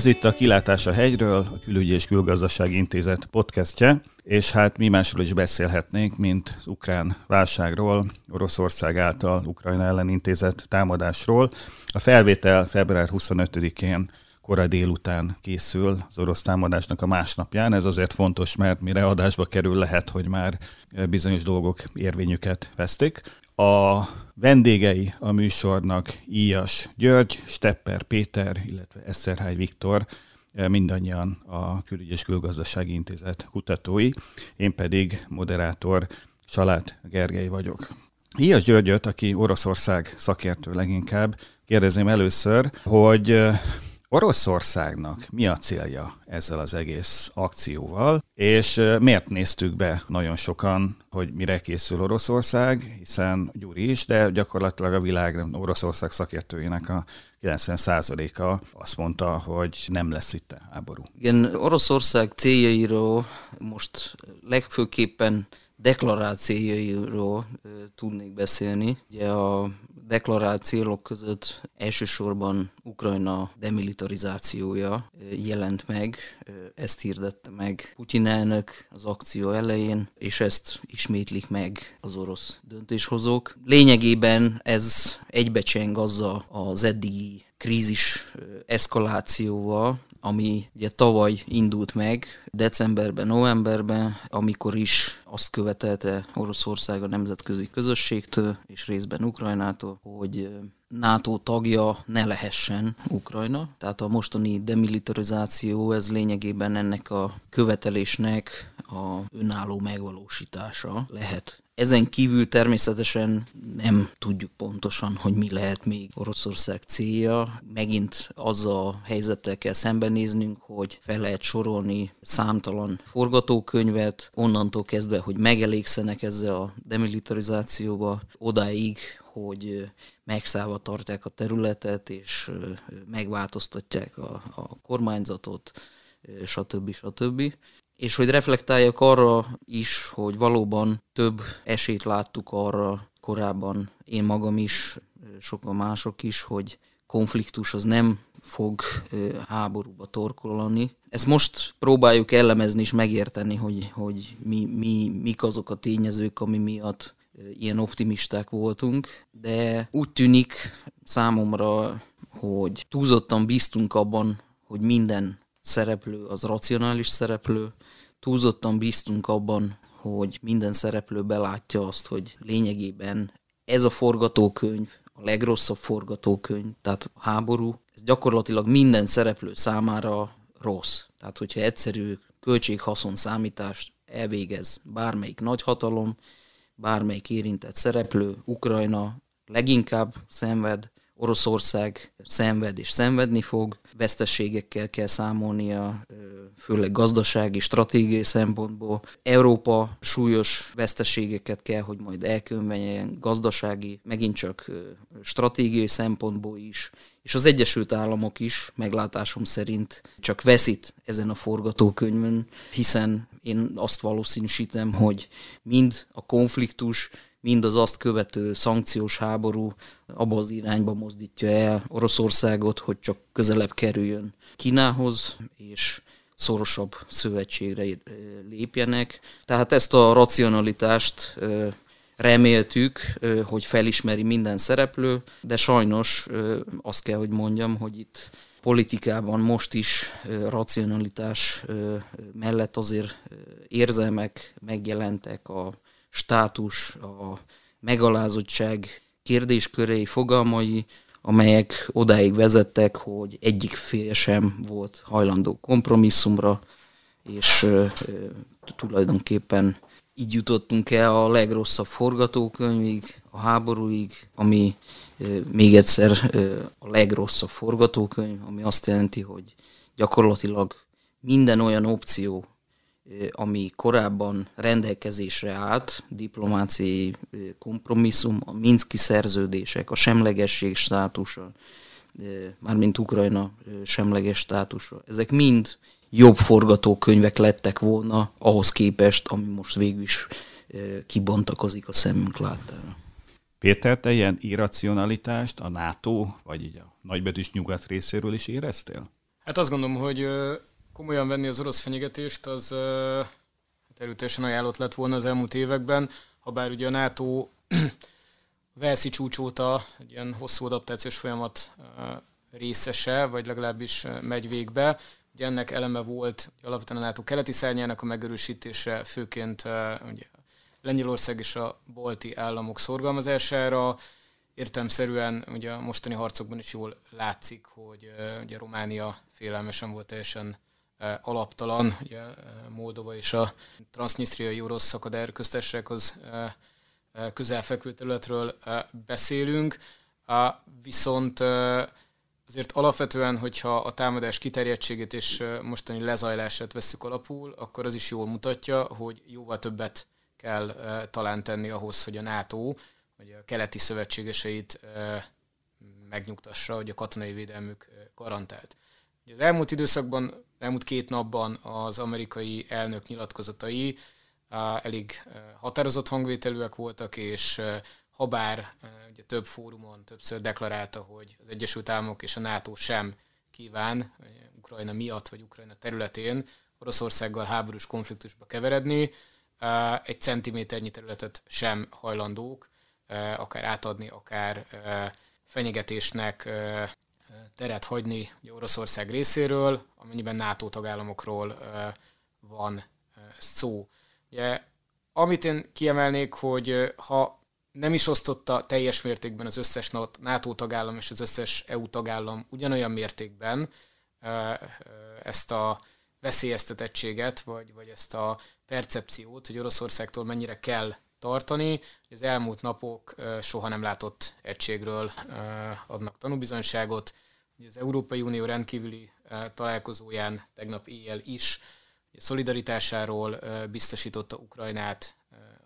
Ez itt a Kilátás a hegyről, a Külügyi és Külgazdasági Intézet podcastje, és hát mi másról is beszélhetnénk, mint ukrán válságról, Oroszország által Ukrajna ellen intézett támadásról. A felvétel február 25-én kora délután készül az orosz támadásnak a másnapján. Ez azért fontos, mert mire adásba kerül, lehet, hogy már bizonyos dolgok érvényüket vesztik. A vendégei a műsornak Íjas György, Stepper Péter, illetve Eszerhály Viktor, mindannyian a Külügy és Külgazdasági Intézet kutatói, én pedig moderátor Salát Gergely vagyok. Íjas Györgyöt, aki Oroszország szakértő leginkább, kérdezném először, hogy Oroszországnak mi a célja ezzel az egész akcióval, és miért néztük be nagyon sokan, hogy mire készül Oroszország, hiszen Gyuri is, de gyakorlatilag a világ Oroszország szakértőinek a 90%-a azt mondta, hogy nem lesz itt háború. Igen, Oroszország céljairól most legfőképpen deklarációiról tudnék beszélni. Ugye a deklarált célok között elsősorban Ukrajna demilitarizációja jelent meg, ezt hirdette meg Putyin elnök az akció elején, és ezt ismétlik meg az orosz döntéshozók. Lényegében ez egybecseng azzal az eddigi krízis eszkalációval, ami ugye tavaly indult meg, decemberben, novemberben, amikor is azt követelte Oroszország a nemzetközi közösségtől, és részben Ukrajnától, hogy NATO tagja ne lehessen Ukrajna. Tehát a mostani demilitarizáció, ez lényegében ennek a követelésnek a önálló megvalósítása lehet. Ezen kívül természetesen nem tudjuk pontosan, hogy mi lehet még Oroszország célja. Megint az a helyzettel kell szembenéznünk, hogy fel lehet sorolni számtalan forgatókönyvet, onnantól kezdve, hogy megelégszenek ezzel a demilitarizációba, odáig, hogy megszállva tartják a területet, és megváltoztatják a, a kormányzatot, stb. stb és hogy reflektáljak arra is, hogy valóban több esélyt láttuk arra korábban, én magam is, sokan mások is, hogy konfliktus az nem fog háborúba torkolani. Ezt most próbáljuk elemezni és megérteni, hogy, hogy mi, mi, mik azok a tényezők, ami miatt ilyen optimisták voltunk, de úgy tűnik számomra, hogy túlzottan bíztunk abban, hogy minden szereplő az racionális szereplő, túlzottan bíztunk abban, hogy minden szereplő belátja azt, hogy lényegében ez a forgatókönyv, a legrosszabb forgatókönyv, tehát a háború, ez gyakorlatilag minden szereplő számára rossz. Tehát, hogyha egyszerű költséghaszon számítást elvégez bármelyik nagyhatalom, bármelyik érintett szereplő, Ukrajna leginkább szenved, Oroszország szenved és szenvedni fog, veszteségekkel kell számolnia, főleg gazdasági, stratégiai szempontból. Európa súlyos veszteségeket kell, hogy majd elkönyveljen gazdasági, megint csak stratégiai szempontból is, és az Egyesült Államok is meglátásom szerint csak veszít ezen a forgatókönyvön, hiszen én azt valószínűsítem, hogy mind a konfliktus, mind az azt követő szankciós háború abba az irányba mozdítja el Oroszországot, hogy csak közelebb kerüljön Kínához, és szorosabb szövetségre lépjenek. Tehát ezt a racionalitást reméltük, hogy felismeri minden szereplő, de sajnos azt kell, hogy mondjam, hogy itt politikában most is racionalitás mellett azért érzelmek megjelentek a státus, a megalázottság kérdéskörei, fogalmai, amelyek odáig vezettek, hogy egyik fél sem volt hajlandó kompromisszumra, és tulajdonképpen így jutottunk el a legrosszabb forgatókönyvig, a háborúig, ami még egyszer a legrosszabb forgatókönyv, ami azt jelenti, hogy gyakorlatilag minden olyan opció, ami korábban rendelkezésre állt, diplomáciai kompromisszum, a Minszki szerződések, a semlegesség státusa, mármint Ukrajna semleges státusa, ezek mind jobb forgatókönyvek lettek volna ahhoz képest, ami most végül is kibontakozik a szemünk láttára. Péter, te ilyen irracionalitást a NATO, vagy így a nagybetűs nyugat részéről is éreztél? Hát azt gondolom, hogy komolyan venni az orosz fenyegetést, az hát erőteljesen ajánlott lett volna az elmúlt években, ha bár ugye a NATO Velszi csúcs óta egy ilyen hosszú adaptációs folyamat részese, vagy legalábbis megy végbe. Ugye ennek eleme volt alapvetően a NATO keleti szárnyának a megerősítése, főként ugye Lengyelország és a balti államok szorgalmazására. Értelmszerűen ugye a mostani harcokban is jól látszik, hogy ugye Románia félelmesen volt teljesen alaptalan. Ugye Moldova és a transznisztriai orosz szakadár köztársasághoz közelfekvő területről beszélünk, viszont azért alapvetően, hogyha a támadás kiterjedtségét és mostani lezajlását veszük alapul, akkor az is jól mutatja, hogy jóval többet kell talán tenni ahhoz, hogy a NATO, vagy a keleti szövetségeseit megnyugtassa, hogy a katonai védelmük garantált. Az elmúlt időszakban, elmúlt két napban az amerikai elnök nyilatkozatai elég határozott hangvételűek voltak, és habár ugye több fórumon többször deklarálta, hogy az Egyesült Államok és a NATO sem kíván Ukrajna miatt vagy Ukrajna területén Oroszországgal háborús konfliktusba keveredni, egy centiméternyi területet sem hajlandók akár átadni, akár fenyegetésnek teret hagyni Oroszország részéről, amennyiben NATO tagállamokról van szó. Ugye, amit én kiemelnék, hogy ha nem is osztotta teljes mértékben az összes NATO tagállam és az összes EU tagállam ugyanolyan mértékben ezt a veszélyeztetettséget, vagy, vagy ezt a percepciót, hogy Oroszországtól mennyire kell tartani. Az elmúlt napok soha nem látott egységről adnak tanúbizonyságot. Az Európai Unió rendkívüli találkozóján tegnap éjjel is szolidaritásáról biztosította Ukrajnát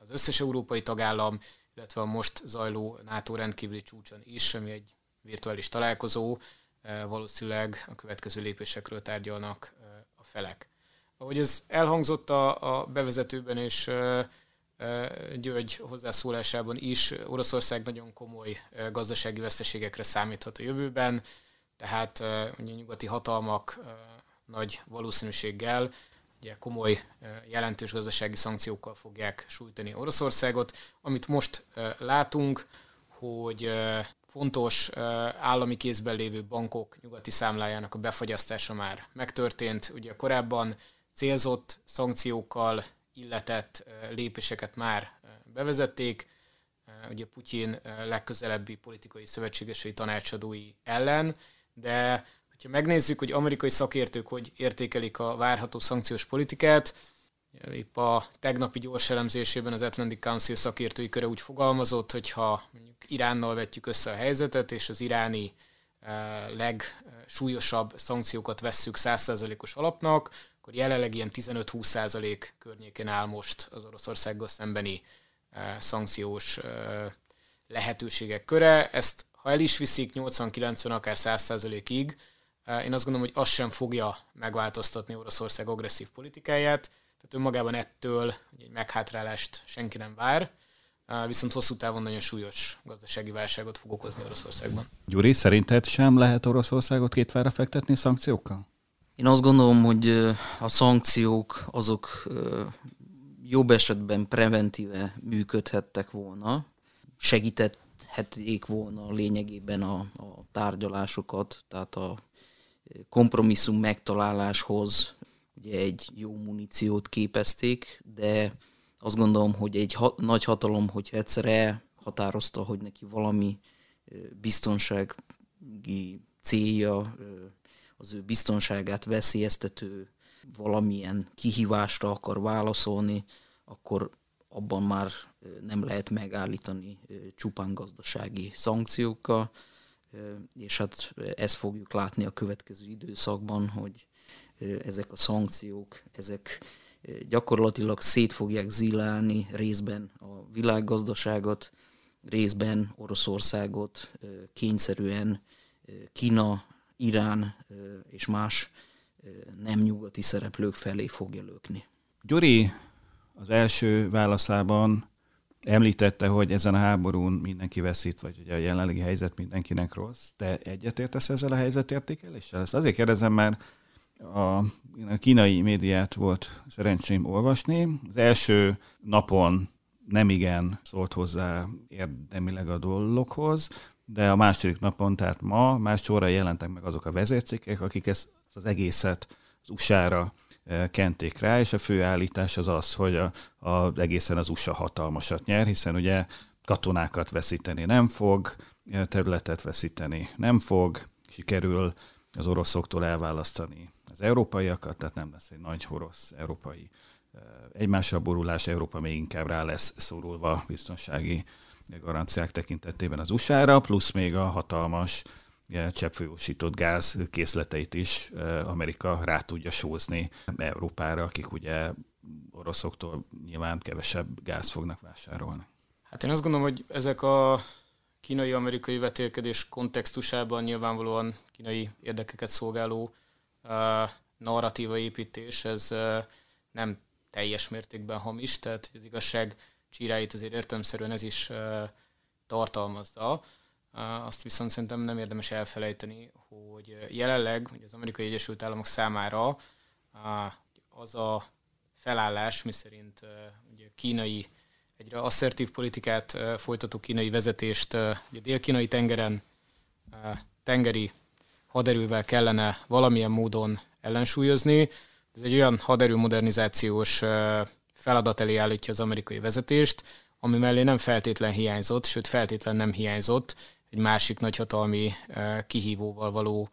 az összes európai tagállam, illetve a most zajló NATO rendkívüli csúcson is, ami egy virtuális találkozó, valószínűleg a következő lépésekről tárgyalnak a felek. Ahogy ez elhangzott a bevezetőben és György hozzászólásában is, Oroszország nagyon komoly gazdasági veszteségekre számíthat a jövőben, tehát ugye nyugati hatalmak nagy valószínűséggel ugye komoly, jelentős gazdasági szankciókkal fogják sújtani Oroszországot. Amit most látunk, hogy fontos állami kézben lévő bankok nyugati számlájának a befagyasztása már megtörtént. Ugye korábban célzott szankciókkal illetett lépéseket már bevezették, ugye Putyin legközelebbi politikai szövetségesei tanácsadói ellen, de ha megnézzük, hogy amerikai szakértők hogy értékelik a várható szankciós politikát, épp a tegnapi gyors elemzésében az Atlantic Council szakértői köre úgy fogalmazott, hogy ha mondjuk Iránnal vetjük össze a helyzetet, és az iráni eh, legsúlyosabb szankciókat vesszük 100%-os alapnak, akkor jelenleg ilyen 15-20% környéken áll most az Oroszországgal szembeni eh, szankciós eh, lehetőségek köre. Ezt ha el is viszik 80-90, akár 100%-ig, én azt gondolom, hogy az sem fogja megváltoztatni Oroszország agresszív politikáját, tehát önmagában ettől egy meghátrálást senki nem vár, viszont hosszú távon nagyon súlyos gazdasági válságot fog okozni Oroszországban. Gyuri, szerinted sem lehet Oroszországot kétvára fektetni szankciókkal? Én azt gondolom, hogy a szankciók azok jobb esetben preventíve működhettek volna, segítették volna lényegében a, a tárgyalásokat, tehát a kompromisszum megtaláláshoz ugye egy jó muníciót képezték, de azt gondolom, hogy egy ha- nagy hatalom, hogyha egyszer elhatározta, hogy neki valami biztonsági célja, az ő biztonságát veszélyeztető valamilyen kihívásra akar válaszolni, akkor abban már nem lehet megállítani csupán gazdasági szankciókkal, és hát ezt fogjuk látni a következő időszakban, hogy ezek a szankciók, ezek gyakorlatilag szét fogják zilálni részben a világgazdaságot, részben Oroszországot, kényszerűen Kína, Irán és más nem nyugati szereplők felé fogja lökni. Gyuri az első válaszában Említette, hogy ezen a háborún mindenki veszít, vagy ugye a jelenlegi helyzet mindenkinek rossz. Te egyetértesz ezzel a helyzetértékeléssel? Ezt azért kérdezem, mert a kínai médiát volt szerencsém olvasni. Az első napon nem igen szólt hozzá érdemileg a dologhoz, de a második napon, tehát ma, más óra jelentek meg azok a vezércikkek, akik ezt az egészet az USA-ra kenték rá, és a fő állítás az az, hogy a, a, egészen az USA hatalmasat nyer, hiszen ugye katonákat veszíteni nem fog, területet veszíteni nem fog, sikerül az oroszoktól elválasztani az európaiakat, tehát nem lesz egy nagy orosz európai egymásra borulás, Európa még inkább rá lesz szorulva biztonsági garanciák tekintetében az USA-ra, plusz még a hatalmas cseppfolyósított gáz készleteit is Amerika rá tudja sózni Európára, akik ugye oroszoktól nyilván kevesebb gáz fognak vásárolni. Hát én azt gondolom, hogy ezek a kínai-amerikai vetélkedés kontextusában nyilvánvalóan kínai érdekeket szolgáló uh, narratíva építés, ez uh, nem teljes mértékben hamis, tehát az igazság csíráit azért értelmszerűen ez is uh, tartalmazza. Azt viszont szerintem nem érdemes elfelejteni, hogy jelenleg hogy az Amerikai Egyesült Államok számára az a felállás, miszerint ugye kínai egyre asszertív politikát folytató kínai vezetést a dél-kínai tengeren tengeri haderővel kellene valamilyen módon ellensúlyozni. Ez egy olyan haderő modernizációs feladat elé állítja az amerikai vezetést, ami mellé nem feltétlen hiányzott, sőt feltétlen nem hiányzott egy másik nagyhatalmi kihívóval való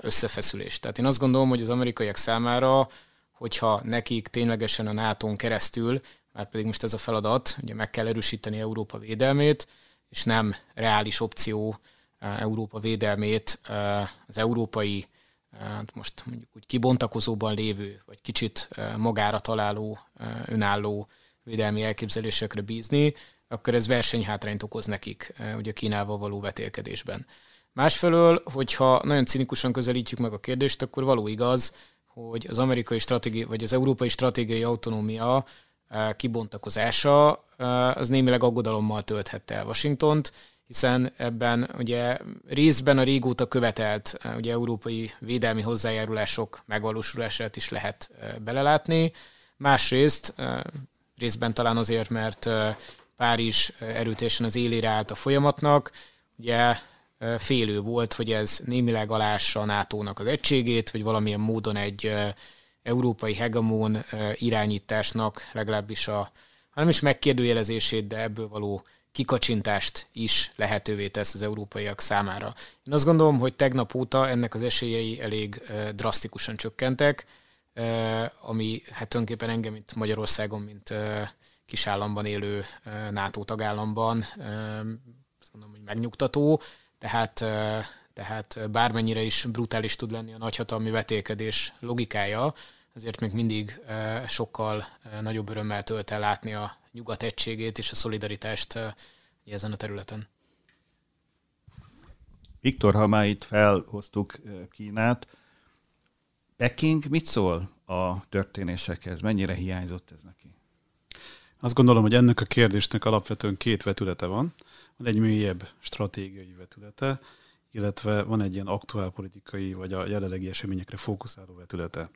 összefeszülés. Tehát én azt gondolom, hogy az amerikaiak számára, hogyha nekik ténylegesen a nato keresztül már pedig most ez a feladat, ugye meg kell erősíteni Európa védelmét, és nem reális opció eh, Európa védelmét eh, az európai, eh, hát most mondjuk úgy kibontakozóban lévő, vagy kicsit magára találó, önálló védelmi elképzelésekre bízni, akkor ez versenyhátrányt okoz nekik ugye Kínával való vetélkedésben. Másfelől, hogyha nagyon cinikusan közelítjük meg a kérdést, akkor való igaz, hogy az amerikai stratégiai, vagy az európai stratégiai autonómia kibontakozása az némileg aggodalommal tölthette el Washingtont, hiszen ebben ugye részben a régóta követelt ugye európai védelmi hozzájárulások megvalósulását is lehet belelátni. Másrészt részben talán azért, mert Párizs erőteljesen az élére állt a folyamatnak, ugye félő volt, hogy ez némileg alássa a NATO-nak az egységét, vagy valamilyen módon egy európai hegemon irányításnak legalábbis a, nem is megkérdőjelezését, de ebből való kikacsintást is lehetővé tesz az európaiak számára. Én azt gondolom, hogy tegnap óta ennek az esélyei elég drasztikusan csökkentek, ami hát tulajdonképpen engem, mint Magyarországon, mint kisállamban élő NATO tagállamban, mondom, hogy megnyugtató, tehát, tehát bármennyire is brutális tud lenni a nagyhatalmi vetélkedés logikája, ezért még mindig sokkal nagyobb örömmel tölt el látni a nyugat egységét és a szolidaritást ezen a területen. Viktor, ha már itt felhoztuk Kínát, Peking mit szól a történésekhez? Mennyire hiányzott ez neki? Azt gondolom, hogy ennek a kérdésnek alapvetően két vetülete van. Van egy mélyebb stratégiai vetülete, illetve van egy ilyen aktuál politikai vagy a jelenlegi eseményekre fókuszáló vetülete.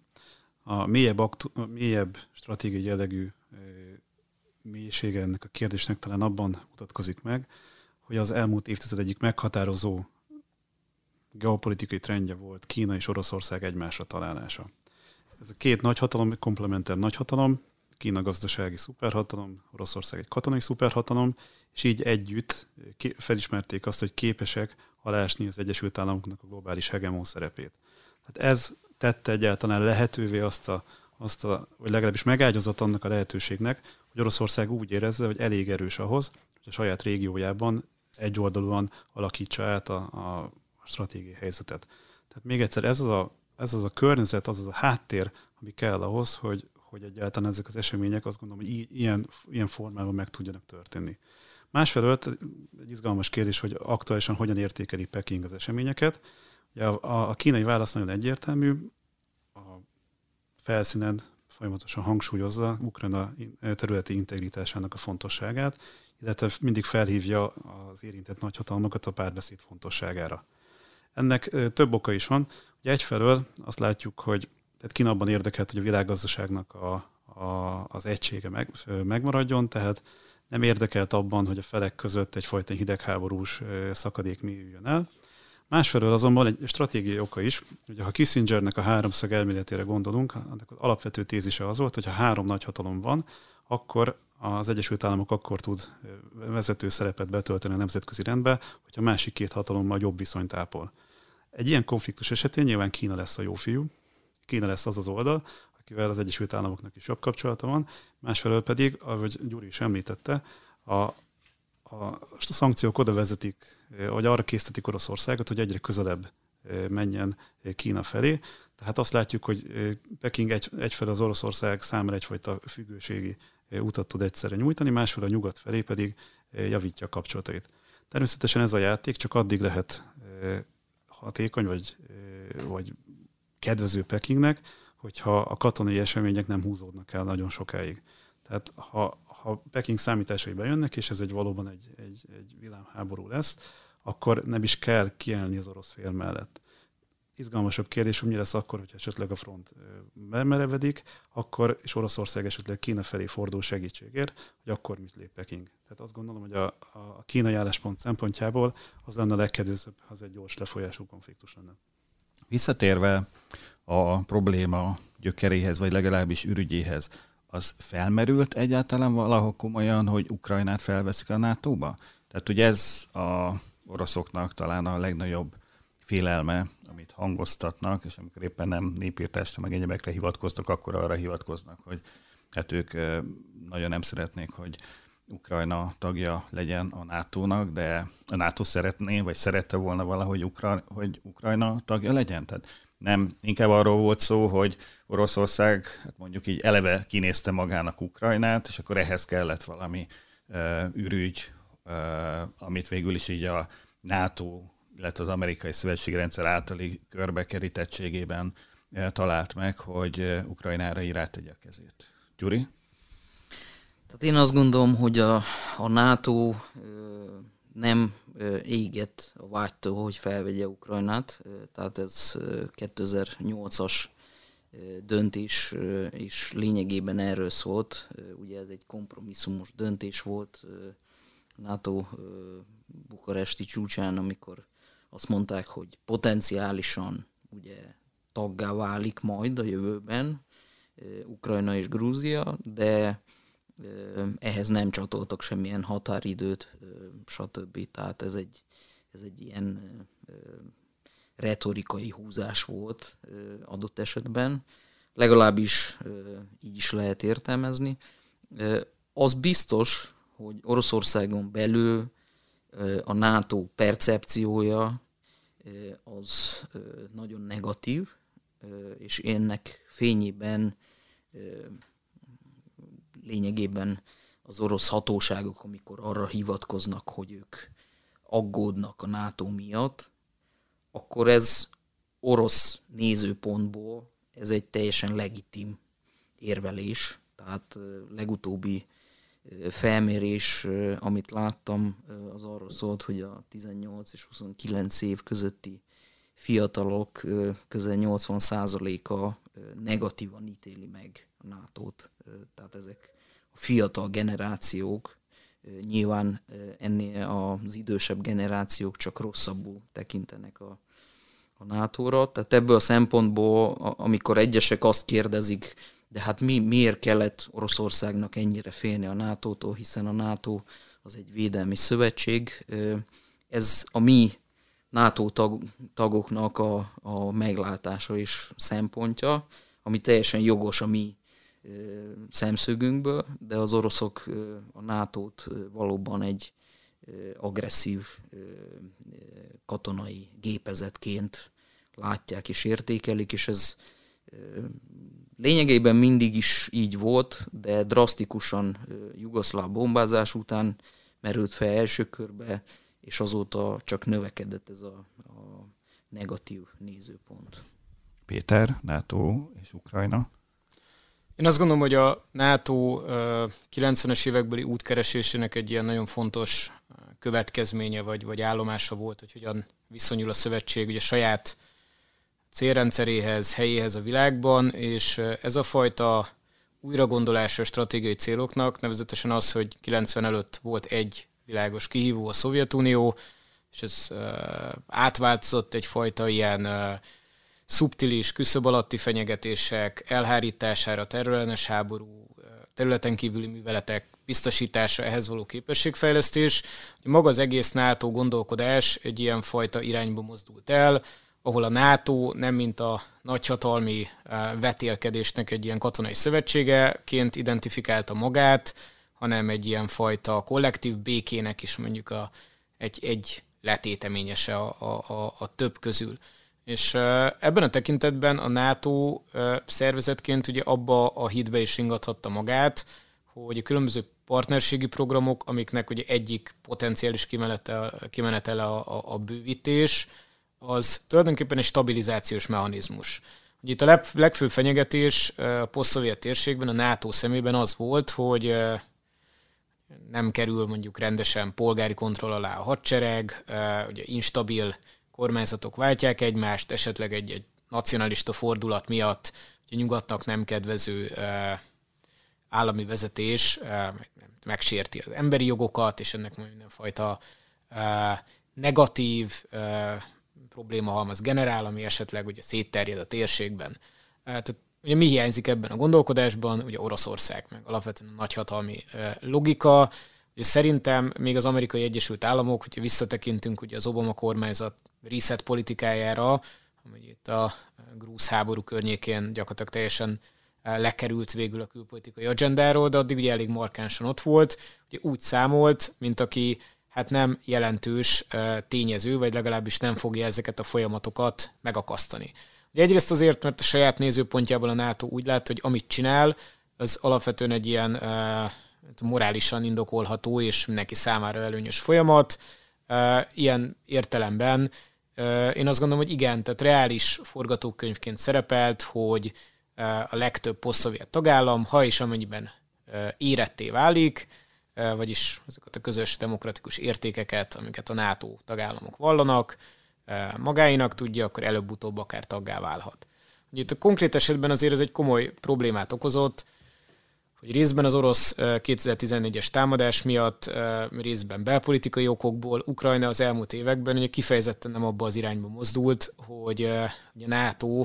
A mélyebb, aktu- mélyebb stratégiai jellegű mélysége ennek a kérdésnek talán abban mutatkozik meg, hogy az elmúlt évtized egyik meghatározó geopolitikai trendje volt Kína és Oroszország egymásra találása. Ez a két nagyhatalom, komplementer nagyhatalom, Kína gazdasági szuperhatalom, Oroszország egy katonai szuperhatalom, és így együtt felismerték azt, hogy képesek alásni az Egyesült Államoknak a globális hegemon szerepét. Tehát ez tette egyáltalán lehetővé azt a, azt a, vagy legalábbis megágyazat annak a lehetőségnek, hogy Oroszország úgy érezze, hogy elég erős ahhoz, hogy a saját régiójában egyoldalúan alakítsa át a, a stratégiai helyzetet. Tehát még egyszer, ez az a, ez az a környezet, az az a háttér, ami kell ahhoz, hogy, hogy egyáltalán ezek az események azt gondolom, hogy ilyen, ilyen formában meg tudjanak történni. Másfelől egy izgalmas kérdés, hogy aktuálisan hogyan értékeli Peking az eseményeket. Ugye a, a, kínai válasz nagyon egyértelmű, a felszínen folyamatosan hangsúlyozza Ukrajna területi integritásának a fontosságát, illetve mindig felhívja az érintett nagyhatalmakat a párbeszéd fontosságára. Ennek több oka is van. Ugye egyfelől azt látjuk, hogy tehát Kína abban érdekelt, hogy a világgazdaságnak a, a, az egysége meg, megmaradjon, tehát nem érdekelt abban, hogy a felek között egyfajta hidegháborús szakadék mélyüljön el. Másfelől azonban egy stratégiai oka is, hogy ha Kissingernek a háromszög elméletére gondolunk, annak az alapvető tézise az volt, hogy ha három nagyhatalom van, akkor az Egyesült Államok akkor tud vezető szerepet betölteni a nemzetközi rendbe, hogyha másik két hatalommal jobb viszonyt ápol. Egy ilyen konfliktus esetén nyilván Kína lesz a jó fiú, Kína lesz az az oldal, akivel az Egyesült Államoknak is jobb kapcsolata van, másfelől pedig, ahogy Gyuri is említette, a, a, a szankciók oda vezetik, vagy arra készítik Oroszországot, hogy egyre közelebb menjen Kína felé. Tehát azt látjuk, hogy Peking egy, egyfelől az Oroszország számára egyfajta függőségi utat tud egyszerre nyújtani, másfelől a nyugat felé pedig javítja a kapcsolatait. Természetesen ez a játék csak addig lehet hatékony, vagy, vagy kedvező Pekingnek, hogyha a katonai események nem húzódnak el nagyon sokáig. Tehát ha, ha Peking számításai bejönnek, és ez egy valóban egy, egy, egy világháború lesz, akkor nem is kell kiállni az orosz fél mellett. Izgalmasabb kérdés, hogy mi lesz akkor, hogyha esetleg a front bemerevedik, akkor, és Oroszország esetleg Kína felé fordul segítségért, hogy akkor mit lép Peking. Tehát azt gondolom, hogy a, a kínai álláspont szempontjából az lenne a legkedőzőbb, ha az egy gyors lefolyású konfliktus lenne. Visszatérve a probléma gyökeréhez, vagy legalábbis ürügyéhez, az felmerült egyáltalán valahol komolyan, hogy Ukrajnát felveszik a NATO-ba? Tehát ugye ez a oroszoknak talán a legnagyobb félelme, amit hangoztatnak, és amikor éppen nem népírtásra, meg egyebekre hivatkoznak, akkor arra hivatkoznak, hogy hát ők nagyon nem szeretnék, hogy Ukrajna tagja legyen a NATO-nak, de a NATO szeretné, vagy szerette volna valahogy, Ukra- hogy Ukrajna tagja legyen. Tehát nem, inkább arról volt szó, hogy Oroszország hát mondjuk így eleve kinézte magának Ukrajnát, és akkor ehhez kellett valami uh, ürügy, uh, amit végül is így a NATO, illetve az amerikai szövetségrendszer általi körbekerítettségében uh, talált meg, hogy uh, Ukrajnára így rátegye a kezét. Gyuri? Tehát én azt gondolom, hogy a, a NATO nem éget a vágytól, hogy felvegye Ukrajnát, tehát ez 2008-as döntés is lényegében erről szólt. Ugye ez egy kompromisszumos döntés volt NATO bukaresti csúcsán, amikor azt mondták, hogy potenciálisan ugye taggá válik majd a jövőben Ukrajna és Grúzia, de ehhez nem csatoltak semmilyen határidőt, stb. Tehát ez egy, ez egy ilyen retorikai húzás volt adott esetben. Legalábbis így is lehet értelmezni. Az biztos, hogy Oroszországon belül a NATO percepciója az nagyon negatív, és ennek fényében lényegében az orosz hatóságok, amikor arra hivatkoznak, hogy ők aggódnak a NATO miatt, akkor ez orosz nézőpontból ez egy teljesen legitim érvelés. Tehát legutóbbi felmérés, amit láttam, az arról szólt, hogy a 18 és 29 év közötti fiatalok közel 80%-a negatívan ítéli meg a NATO-t. Tehát ezek fiatal generációk, nyilván ennél az idősebb generációk csak rosszabbul tekintenek a, a NATO-ra. Tehát ebből a szempontból, amikor egyesek azt kérdezik, de hát mi, miért kellett Oroszországnak ennyire félni a NATO-tól, hiszen a NATO az egy védelmi szövetség. Ez a mi NATO tag, tagoknak a, a meglátása és szempontja, ami teljesen jogos a mi szemszögünkből, de az oroszok a NATO-t valóban egy agresszív katonai gépezetként látják és értékelik, és ez lényegében mindig is így volt, de drasztikusan jugoszláv bombázás után merült fel első körbe, és azóta csak növekedett ez a, a negatív nézőpont. Péter, NATO és Ukrajna. Én azt gondolom, hogy a NATO 90-es évekbeli útkeresésének egy ilyen nagyon fontos következménye vagy, vagy állomása volt, hogy hogyan viszonyul a szövetség ugye saját célrendszeréhez, helyéhez a világban, és ez a fajta újragondolása a stratégiai céloknak, nevezetesen az, hogy 90 előtt volt egy világos kihívó, a Szovjetunió, és ez átváltozott egyfajta ilyen szubtilis, küszöb alatti fenyegetések elhárítására, területes háború, területen kívüli műveletek biztosítása, ehhez való képességfejlesztés. Maga az egész NATO gondolkodás egy ilyen fajta irányba mozdult el, ahol a NATO nem mint a nagyhatalmi vetélkedésnek egy ilyen katonai szövetségeként identifikálta magát, hanem egy ilyen fajta kollektív békének is mondjuk a, egy, egy letéteményese a, a, a, a több közül. És ebben a tekintetben a NATO szervezetként ugye abba a hitbe is ingathatta magát, hogy a különböző partnerségi programok, amiknek ugye egyik potenciális kimenetele, kimenetele a, a, a bővítés, az tulajdonképpen egy stabilizációs mechanizmus. Ugye itt a legfőbb fenyegetés a poszt térségben, a NATO szemében az volt, hogy nem kerül mondjuk rendesen polgári kontroll alá a hadsereg, ugye instabil kormányzatok váltják egymást, esetleg egy, egy nacionalista fordulat miatt, a nyugatnak nem kedvező állami vezetés megsérti az emberi jogokat, és ennek mindenfajta negatív probléma halmaz generál, ami esetleg ugye szétterjed a térségben. Tehát ugye mi hiányzik ebben a gondolkodásban? Ugye Oroszország, meg alapvetően a nagyhatalmi logika. Ugye szerintem még az amerikai Egyesült Államok, hogyha visszatekintünk ugye az Obama kormányzat reset politikájára, ami itt a grúz háború környékén gyakorlatilag teljesen lekerült végül a külpolitikai agendáról, de addig ugye elég markánsan ott volt. Ugye úgy számolt, mint aki hát nem jelentős tényező, vagy legalábbis nem fogja ezeket a folyamatokat megakasztani. Ugye egyrészt azért, mert a saját nézőpontjából a NATO úgy lát, hogy amit csinál, az alapvetően egy ilyen uh, morálisan indokolható és mindenki számára előnyös folyamat. Ilyen értelemben én azt gondolom, hogy igen, tehát reális forgatókönyvként szerepelt, hogy a legtöbb posztszovjet tagállam, ha és amennyiben éretté válik, vagyis azokat a közös demokratikus értékeket, amiket a NATO tagállamok vallanak, magáinak tudja, akkor előbb-utóbb akár taggá válhat. Itt a konkrét esetben azért ez egy komoly problémát okozott, hogy részben az orosz 2014-es támadás miatt, részben belpolitikai okokból Ukrajna az elmúlt években ugye kifejezetten nem abba az irányba mozdult, hogy a NATO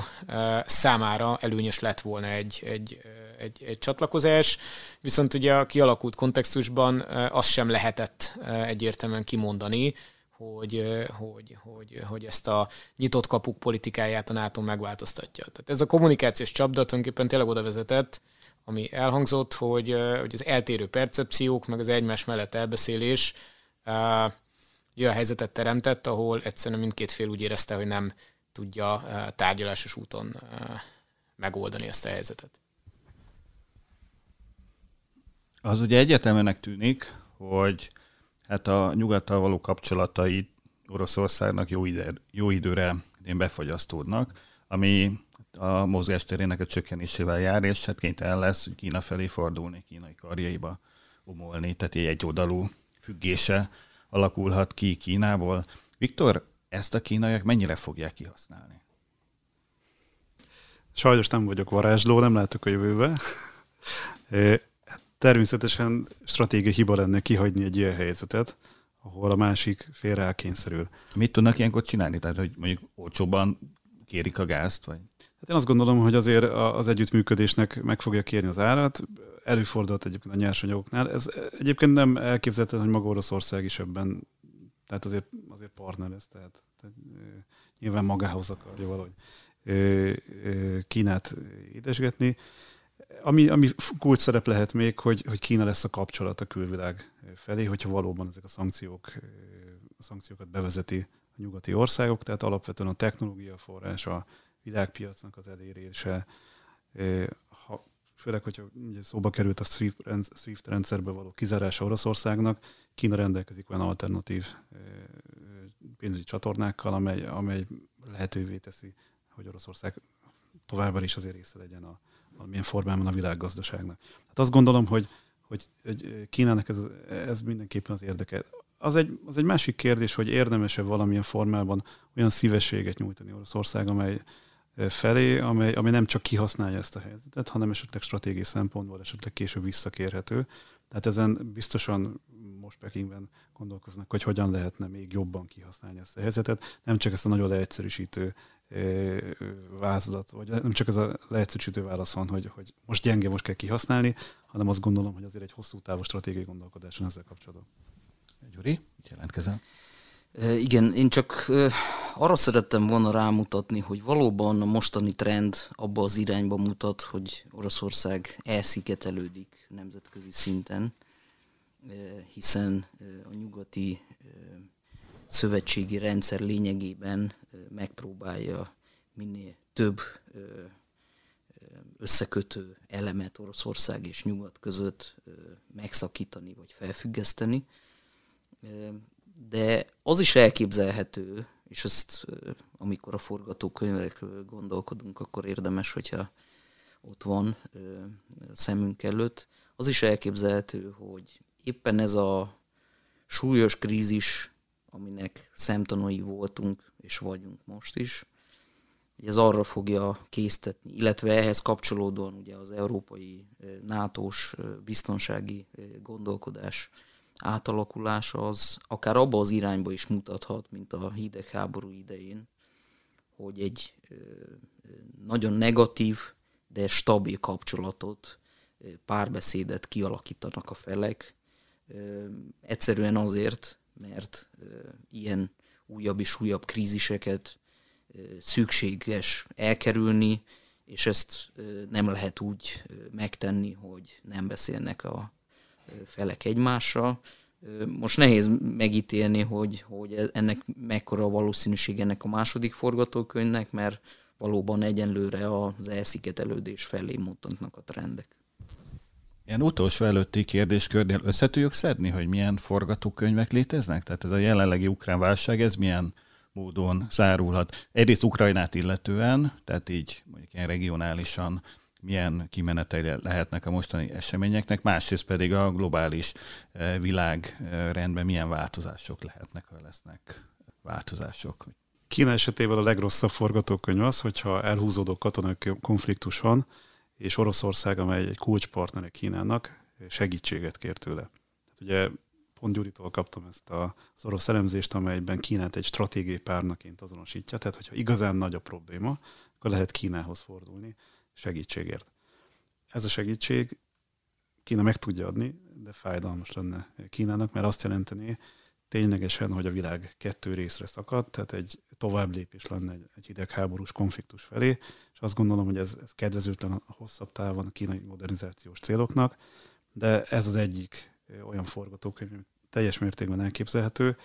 számára előnyös lett volna egy, egy, egy, egy csatlakozás, viszont ugye a kialakult kontextusban azt sem lehetett egyértelműen kimondani, hogy, hogy, hogy, hogy ezt a nyitott kapuk politikáját a NATO megváltoztatja. Tehát ez a kommunikációs csapda tulajdonképpen tényleg oda vezetett, ami elhangzott, hogy, hogy az eltérő percepciók, meg az egymás mellett elbeszélés olyan helyzetet teremtett, ahol egyszerűen mindkét fél úgy érezte, hogy nem tudja tárgyalásos úton megoldani ezt a helyzetet. Az ugye egyetemenek tűnik, hogy hát a nyugattal való kapcsolatai Oroszországnak jó, ide, jó időre befagyasztódnak, ami a mozgásterének a csökkenésével jár, és hát kénytelen lesz Kína felé fordulni, kínai karjaiba umolni, tehát egy oldalú függése alakulhat ki Kínából. Viktor, ezt a kínaiak mennyire fogják kihasználni? Sajnos nem vagyok varázsló, nem látok a jövőbe. Természetesen stratégiai hiba lenne kihagyni egy ilyen helyzetet, ahol a másik félre elkényszerül. Mit tudnak ilyenkor csinálni? Tehát, hogy mondjuk olcsóban kérik a gázt? Vagy? Hát én azt gondolom, hogy azért az együttműködésnek meg fogja kérni az árat. Előfordult egyébként a nyersanyagoknál. Ez egyébként nem elképzelhető, hogy maga Oroszország is ebben, tehát azért, azért partner lesz, tehát, tehát nyilván magához akarja valahogy Kínát édesgetni. Ami, ami kult szerep lehet még, hogy, hogy Kína lesz a kapcsolat a külvilág felé, hogyha valóban ezek a szankciók, a szankciókat bevezeti a nyugati országok, tehát alapvetően a technológia forrás, a világpiacnak az elérése, ha, főleg, hogyha ugye szóba került a SWIFT, rendszerbe való kizárása Oroszországnak, Kína rendelkezik olyan alternatív pénzügyi csatornákkal, amely, amely lehetővé teszi, hogy Oroszország továbbá is azért része legyen a, valamilyen formában a világgazdaságnak. Hát azt gondolom, hogy, hogy, hogy Kínának ez, ez mindenképpen az érdeke. Az egy, az egy másik kérdés, hogy érdemese valamilyen formában olyan szívességet nyújtani Oroszország, amely felé, amely, amely nem csak kihasználja ezt a helyzetet, hanem esetleg stratégiai szempontból esetleg később visszakérhető. Tehát ezen biztosan most Pekingben gondolkoznak, hogy hogyan lehetne még jobban kihasználni ezt a helyzetet. Nem csak ezt a nagyon leegyszerűsítő vázlat, vagy nem csak ez a leegyszerűsítő válasz van, hogy, hogy most gyenge, most kell kihasználni, hanem azt gondolom, hogy azért egy hosszú távú stratégiai gondolkodás van ezzel kapcsolatban. Gyuri, jelentkezem. Igen, én csak arra szerettem volna rámutatni, hogy valóban a mostani trend abba az irányba mutat, hogy Oroszország elszigetelődik nemzetközi szinten, hiszen a nyugati szövetségi rendszer lényegében megpróbálja minél több összekötő elemet Oroszország és Nyugat között megszakítani vagy felfüggeszteni. De az is elképzelhető, és ezt amikor a forgatókönyvekről gondolkodunk, akkor érdemes, hogyha ott van szemünk előtt, az is elképzelhető, hogy éppen ez a súlyos krízis, aminek szemtanúi voltunk és vagyunk most is, hogy ez arra fogja késztetni, illetve ehhez kapcsolódóan ugye az európai NATO-s biztonsági gondolkodás átalakulása az akár abba az irányba is mutathat, mint a hidegháború idején, hogy egy nagyon negatív, de stabil kapcsolatot, párbeszédet kialakítanak a felek, Egyszerűen azért, mert ilyen újabb és újabb kríziseket szükséges elkerülni, és ezt nem lehet úgy megtenni, hogy nem beszélnek a felek egymással. Most nehéz megítélni, hogy, hogy e, ennek mekkora a valószínűség ennek a második forgatókönyvnek, mert valóban egyenlőre az elszigetelődés felé mutatnak a trendek. Ilyen utolsó előtti kérdéskörnél össze tudjuk szedni, hogy milyen forgatókönyvek léteznek? Tehát ez a jelenlegi ukrán válság, ez milyen módon zárulhat? Egyrészt Ukrajnát illetően, tehát így mondjuk ilyen regionálisan milyen kimenetei lehetnek a mostani eseményeknek, másrészt pedig a globális eh, világrendben milyen változások lehetnek, ha lesznek változások. Kína esetében a legrosszabb forgatókönyv az, hogyha elhúzódó katonai konfliktus van, és Oroszország, amely egy kulcspartnere Kínának, segítséget kér tőle. Tehát ugye pont Gyuritól kaptam ezt az orosz elemzést, amelyben Kínát egy stratégiai párnaként azonosítja, tehát hogyha igazán nagy a probléma, akkor lehet Kínához fordulni segítségért. Ez a segítség Kína meg tudja adni, de fájdalmas lenne Kínának, mert azt jelenteni ténylegesen, hogy a világ kettő részre szakad, tehát egy tovább lépés lenne egy, egy hidegháborús konfliktus felé, és azt gondolom, hogy ez, ez kedvezőtlen a hosszabb távon a kínai modernizációs céloknak, de ez az egyik olyan forgatókönyv, teljes mértékben elképzelhető,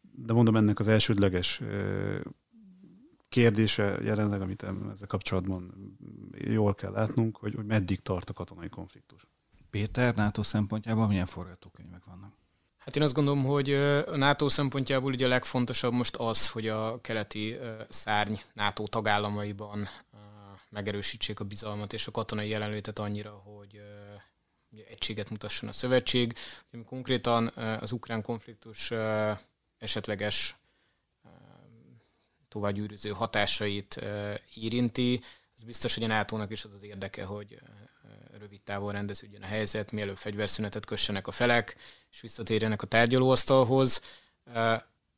de mondom ennek az elsődleges kérdése jelenleg, amit ezzel kapcsolatban jól kell látnunk, hogy, hogy meddig tart a katonai konfliktus. Péter, NATO szempontjában milyen forgatókönyvek vannak? Hát én azt gondolom, hogy a NATO szempontjából ugye a legfontosabb most az, hogy a keleti szárny NATO tagállamaiban megerősítsék a bizalmat és a katonai jelenlétet annyira, hogy egységet mutasson a szövetség. Konkrétan az ukrán konfliktus esetleges továbbgyűrűző hatásait érinti. Ez biztos, hogy a NATO-nak is az az érdeke, hogy rövid távon rendeződjön a helyzet, mielőbb fegyverszünetet kössenek a felek, és visszatérjenek a tárgyalóasztalhoz.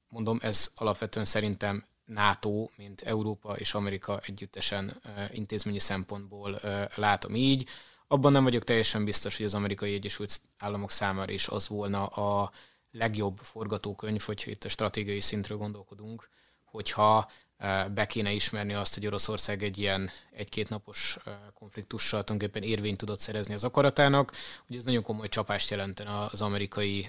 Mondom, ez alapvetően szerintem NATO, mint Európa és Amerika együttesen intézményi szempontból látom így. Abban nem vagyok teljesen biztos, hogy az amerikai Egyesült Államok számára is az volna a legjobb forgatókönyv, hogyha itt a stratégiai szintről gondolkodunk, hogyha be kéne ismerni azt, hogy Oroszország egy ilyen egy-két napos konfliktussal tulajdonképpen érvényt tudott szerezni az akaratának. Ugye ez nagyon komoly csapást jelentene az amerikai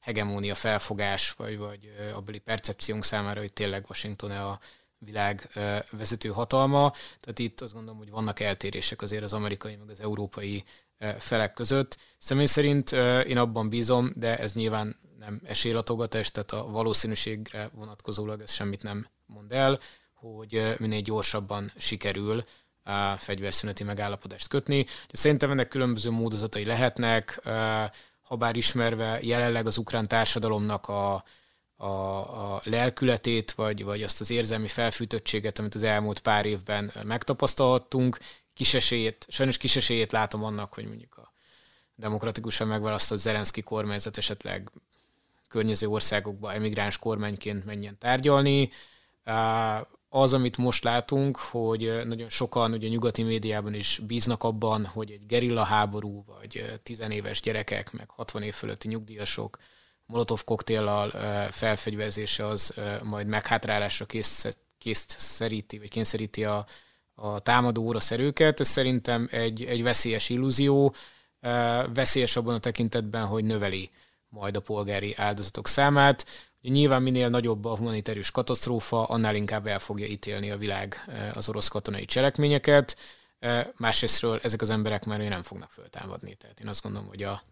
hegemónia felfogás, vagy, vagy abbeli percepciónk számára, hogy tényleg Washington a világ vezető hatalma. Tehát itt azt gondolom, hogy vannak eltérések azért az amerikai meg az európai felek között. Személy szerint én abban bízom, de ez nyilván nem esélylatogatás, tehát a valószínűségre vonatkozólag ez semmit nem mond el, hogy minél gyorsabban sikerül fegyverszüneti megállapodást kötni. Szerintem ennek különböző módozatai lehetnek, ha bár ismerve jelenleg az ukrán társadalomnak a, a, a lelkületét, vagy, vagy azt az érzelmi felfűtöttséget, amit az elmúlt pár évben megtapasztalhattunk, kisesélyét, sajnos kisesélyét látom annak, hogy mondjuk a demokratikusan megválasztott Zelenszky kormányzat esetleg környező országokba emigráns kormányként menjen tárgyalni. Az, amit most látunk, hogy nagyon sokan ugye nyugati médiában is bíznak abban, hogy egy gerilla háború, vagy tizenéves gyerekek, meg 60 év fölötti nyugdíjasok molotov koktéllal felfegyverzése az majd meghátrálásra kész, készszeríti, vagy kényszeríti a, a támadó orosz erőket. Ez szerintem egy, egy veszélyes illúzió, veszélyes abban a tekintetben, hogy növeli majd a polgári áldozatok számát. Nyilván minél nagyobb a humanitárius katasztrófa, annál inkább el fogja ítélni a világ az orosz katonai cselekményeket. Másrésztről ezek az emberek már nem fognak föltámadni. Tehát én azt gondolom, hogy a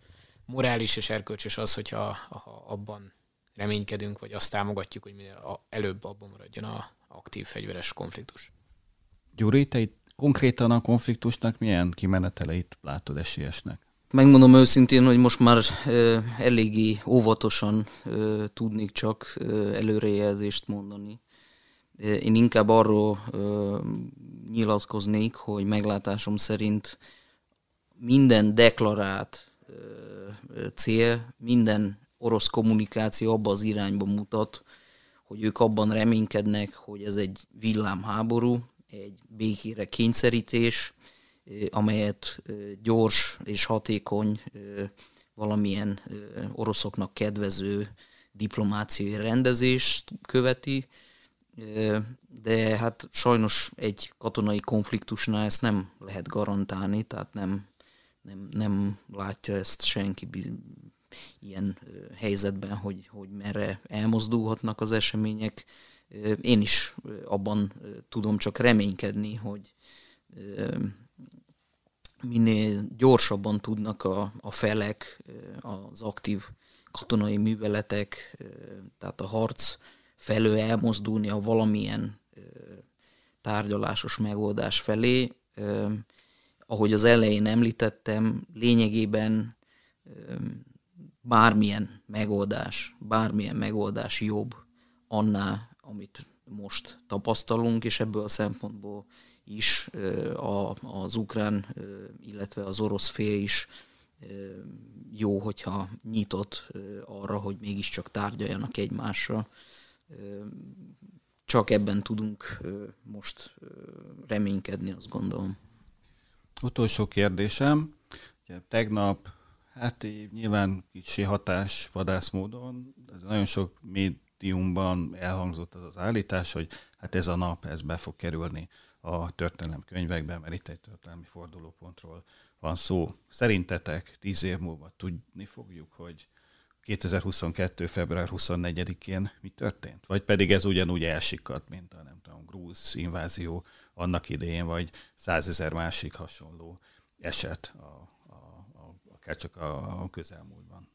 morális és erkölcsös az, hogyha ha abban reménykedünk, vagy azt támogatjuk, hogy minél előbb abban maradjon a aktív fegyveres konfliktus. Gyuri, te itt konkrétan a konfliktusnak milyen kimeneteleit látod esélyesnek? Megmondom őszintén, hogy most már ö, eléggé óvatosan ö, tudnék csak ö, előrejelzést mondani. Én inkább arról ö, nyilatkoznék, hogy meglátásom szerint minden deklarált ö, cél, minden orosz kommunikáció abba az irányba mutat, hogy ők abban reménykednek, hogy ez egy villámháború, egy békére kényszerítés, amelyet gyors és hatékony, valamilyen oroszoknak kedvező diplomáciai rendezést követi, de hát sajnos egy katonai konfliktusnál ezt nem lehet garantálni, tehát nem, nem, nem látja ezt senki ilyen helyzetben, hogy, hogy merre elmozdulhatnak az események. Én is abban tudom csak reménykedni, hogy minél gyorsabban tudnak a, a felek, az aktív katonai műveletek, tehát a harc felől elmozdulni a valamilyen tárgyalásos megoldás felé. Ahogy az elején említettem, lényegében bármilyen megoldás, bármilyen megoldás jobb annál, amit most tapasztalunk, és ebből a szempontból is a, az ukrán, illetve az orosz fél is jó, hogyha nyitott arra, hogy mégiscsak tárgyaljanak egymással. Csak ebben tudunk most reménykedni, azt gondolom. Utolsó kérdésem. Ugye, tegnap, hát nyilván kicsi hatás vadászmódon, ez nagyon sok médiumban elhangzott az az állítás, hogy hát ez a nap, ez be fog kerülni a történelem könyvekben, mert itt egy történelmi fordulópontról van szó. Szerintetek tíz év múlva tudni fogjuk, hogy 2022. február 24-én mi történt? Vagy pedig ez ugyanúgy elsikadt, mint a nem tudom, grúz invázió annak idején, vagy százezer másik hasonló eset, a, a, a, akár csak a, a közelmúltban.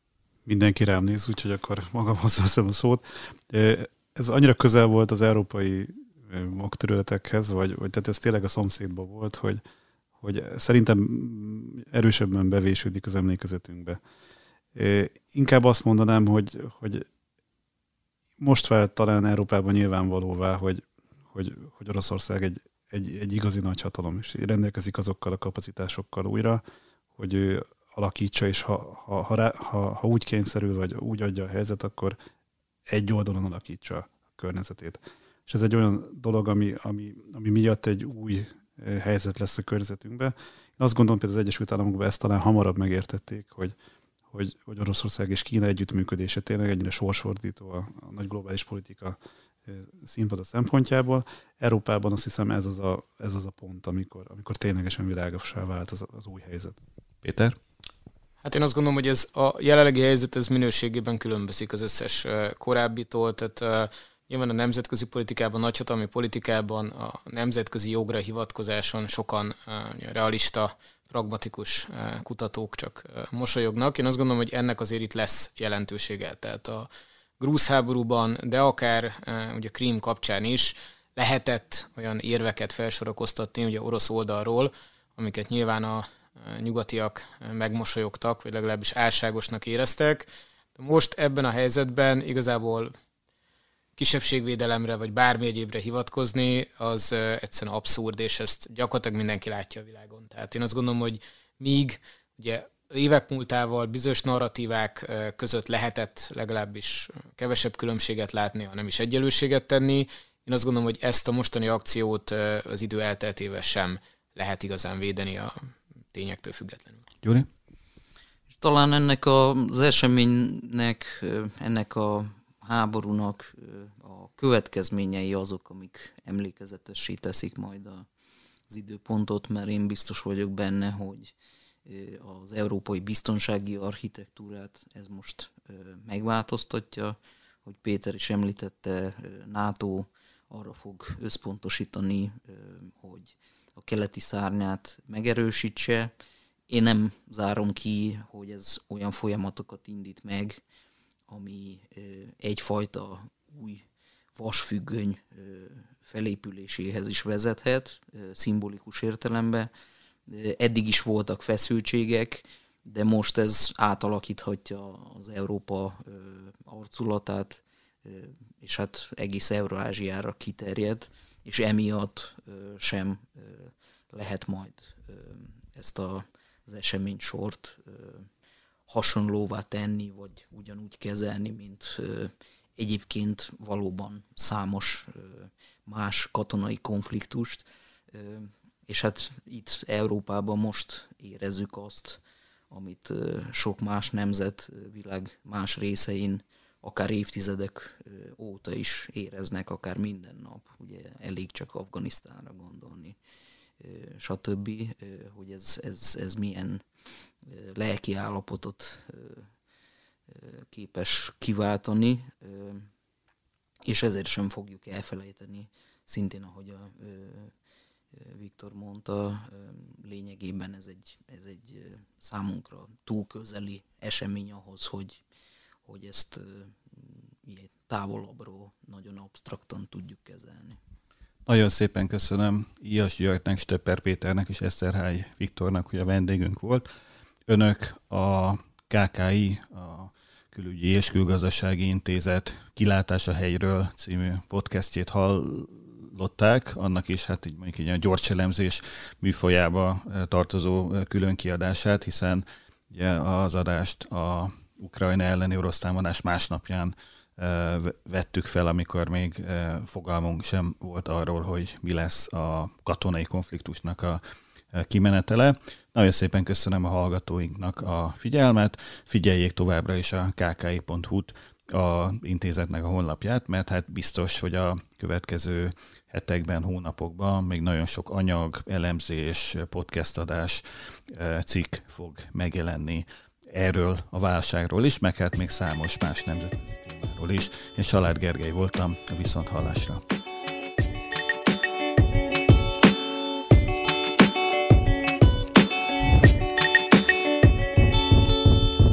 Mindenki rám néz, úgyhogy akkor magamhoz veszem a szót. Ez annyira közel volt az európai magterületekhez, vagy, vagy tehát ez tényleg a szomszédban volt, hogy, hogy szerintem erősebben bevésődik az emlékezetünkbe. Inkább azt mondanám, hogy, hogy most vált talán Európában nyilvánvalóvá, hogy, hogy, hogy Oroszország egy, egy, egy igazi nagy hatalom, és rendelkezik azokkal a kapacitásokkal újra, hogy ő alakítsa, és ha, ha, ha, ha, ha úgy kényszerül, vagy úgy adja a helyzet, akkor egy oldalon alakítsa a környezetét és ez egy olyan dolog, ami, ami, ami miatt egy új eh, helyzet lesz a körzetünkben. Én azt gondolom, hogy az Egyesült Államokban ezt talán hamarabb megértették, hogy, hogy, hogy Oroszország és Kína együttműködése tényleg egyre sorsfordító a, a nagy globális politika eh, színpad a szempontjából. Európában azt hiszem ez az a, ez az a pont, amikor, amikor ténylegesen világosá vált az, az új helyzet. Péter? Hát én azt gondolom, hogy ez a jelenlegi helyzet ez minőségében különbözik az összes eh, korábbitól, tehát Nyilván a nemzetközi politikában, nagyhatalmi politikában, a nemzetközi jogra hivatkozáson sokan realista, pragmatikus kutatók csak mosolyognak. Én azt gondolom, hogy ennek azért itt lesz jelentősége. Tehát a grúz háborúban, de akár ugye Krím kapcsán is lehetett olyan érveket felsorakoztatni ugye orosz oldalról, amiket nyilván a nyugatiak megmosolyogtak, vagy legalábbis álságosnak éreztek. De most ebben a helyzetben igazából kisebbségvédelemre, vagy bármi egyébre hivatkozni, az egyszerűen abszurd, és ezt gyakorlatilag mindenki látja a világon. Tehát én azt gondolom, hogy míg ugye évek múltával bizonyos narratívák között lehetett legalábbis kevesebb különbséget látni, ha nem is egyenlőséget tenni, én azt gondolom, hogy ezt a mostani akciót az idő elteltével sem lehet igazán védeni a tényektől függetlenül. Gyuri? Talán ennek az eseménynek, ennek a háborúnak a következményei azok, amik emlékezetessé teszik majd az időpontot, mert én biztos vagyok benne, hogy az európai biztonsági architektúrát ez most megváltoztatja, hogy Péter is említette, NATO arra fog összpontosítani, hogy a keleti szárnyát megerősítse. Én nem zárom ki, hogy ez olyan folyamatokat indít meg, ami egyfajta új vasfüggöny felépüléséhez is vezethet, szimbolikus értelemben. Eddig is voltak feszültségek, de most ez átalakíthatja az Európa arculatát, és hát egész Eurázsiára kiterjed, és emiatt sem lehet majd ezt a, az esemény sort hasonlóvá tenni, vagy ugyanúgy kezelni, mint egyébként valóban számos más katonai konfliktust. És hát itt Európában most érezzük azt, amit sok más nemzet világ más részein akár évtizedek óta is éreznek, akár minden nap. Ugye elég csak Afganisztánra gondolni, stb., hogy ez, ez, ez milyen lelki állapotot képes kiváltani, és ezért sem fogjuk elfelejteni, szintén ahogy a Viktor mondta, lényegében ez egy, ez egy számunkra túl közeli esemény ahhoz, hogy, hogy ezt távolabbról nagyon abstraktan tudjuk kezelni. Nagyon szépen köszönöm Ias Györgynek, Stöpper Péternek és Eszterhály Viktornak, hogy a vendégünk volt. Önök a KKI, a Külügyi és Külgazdasági Intézet Kilátása helyről című podcastjét hallották, annak is hát így mondjuk egy gyors elemzés műfajába tartozó külön kiadását, hiszen ugye az adást a Ukrajna elleni orosz támadás másnapján vettük fel, amikor még fogalmunk sem volt arról, hogy mi lesz a katonai konfliktusnak a kimenetele. Nagyon szépen köszönöm a hallgatóinknak a figyelmet, figyeljék továbbra is a kki.hu-t, a intézetnek a honlapját, mert hát biztos, hogy a következő hetekben, hónapokban még nagyon sok anyag, elemzés, podcastadás, cikk fog megjelenni erről a válságról is, meg hát még számos más nemzetközi témáról is. Én Salád Gergely voltam, a Viszonthallásra.